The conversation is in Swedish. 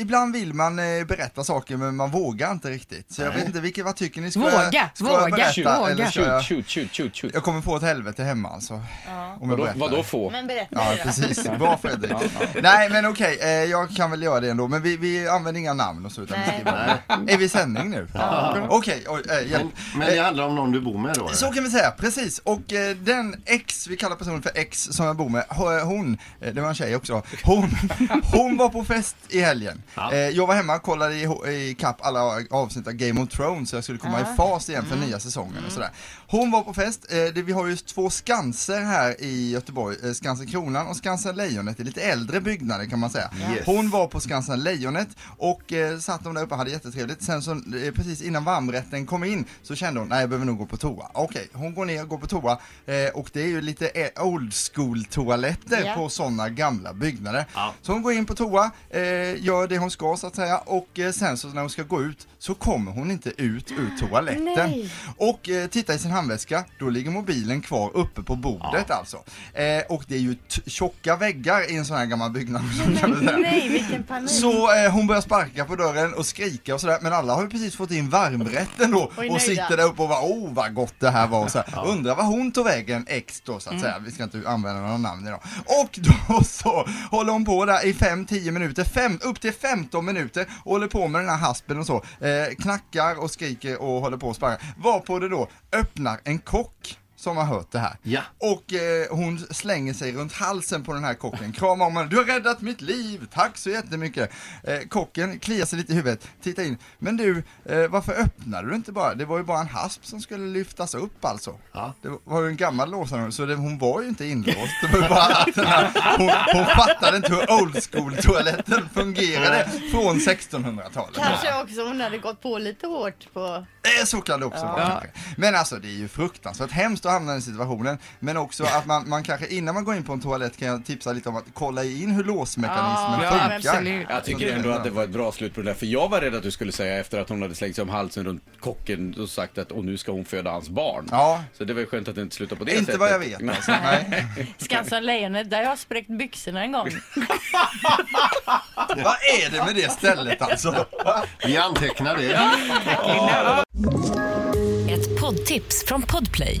ibland vill man eh, berätta saker men man vågar inte riktigt. Så jag vet inte, vilket, vad tycker ni? Ska Våga, jag, ska jag våga, berätta våga. eller ska jag... Shoot, shoot, shoot, shoot. Jag kommer få ett helvete hemma alltså. Om jag Vadå, vadå få? Men berätta Ja, då. precis. Bra Fredrik. Nej, men okej, eh, jag kan väl göra det ändå. Men vi, vi använder inga namn och så, utan Nej. Är vi i sändning nu? Okej, oj, eh. Men, men det handlar om någon du bor med då? Så kan vi säga, precis. Och eh, den ex, vi kallar personen för ex som jag bor med, ho- hon, eh, det var en tjej också, hon, hon var på fest i helgen. Ja. Eh, jag var hemma och kollade i, i kapp alla avsnitt av Game of Thrones så jag skulle komma i fas igen för nya säsongen och sådär. Hon var på fest, eh, det, vi har ju två Skanser här i Göteborg, eh, Skansen Kronan och Skansen Lejonet, det är lite äldre byggnader kan man säga. Yes. Hon var på Skansen Lejonet och eh, satt de där uppe och hade jättetrevligt. Sen så precis innan varmrätten kom in så kände hon, nej jag behöver nog gå på toa. Okej, hon går ner och går på toa och det är ju lite old school toaletter Ja. på sådana gamla byggnader. Ja. Så hon går in på toa, gör det hon ska så att säga och eh, sen så när hon ska gå ut så kommer hon inte ut ur toaletten. Nej. Och eh, tittar i sin handväska, då ligger mobilen kvar uppe på bordet alltså. Eh, och det är ju tjocka väggar i en sån här gammal byggnad. säga. Nej, vilken panik. Så eh, hon börjar sparka på dörren och skrika och sådär, men alla har ju precis fått in varmrätten då Oj, och sitter där uppe och bara oh vad gott det här var och så här. Undrar vad hon tog vägen, ex då så att säga, vi ska inte använda några namn idag. Och då så håller hon på där i 5-10 minuter, fem, upp till 15 minuter och håller på med den här haspen och så, eh, knackar och skriker och håller på och sparkar. Varpå det då öppnar en kock som har hört det här. Ja. Och eh, hon slänger sig runt halsen på den här kocken, kramar om henne. Du har räddat mitt liv, tack så jättemycket. Eh, kocken kliar sig lite i huvudet, tittar in. Men du, eh, varför öppnade du inte bara? Det var ju bara en hasp som skulle lyftas upp alltså. Ja. Det var ju en gammal låsare, så det, hon var ju inte inlåst. Det var bara att den här, hon, hon fattade inte hur old school toaletten fungerade från 1600-talet. Kanske också hon hade gått på lite hårt på... Eh, Så kan det också vara kanske. Men alltså det är ju fruktansvärt hemskt att hamna i den situationen. Men också att man, man kanske innan man går in på en toalett kan jag tipsa lite om att kolla in hur låsmekanismen Ja, funkar. absolut. Jag tycker ändå att det var ett bra slut på det där, för jag var rädd att du skulle säga efter att hon hade slängt sig om halsen runt kocken och sagt att och nu ska hon föda hans barn. Ja, Så det var ju skönt att det inte slutade på det inte sättet. vad jag vet alltså. Nej. Skansen Lejonet, där jag har spräckt byxorna en gång. Vad är det med det stället alltså? Vi antecknar det. Ett poddtips från Podplay.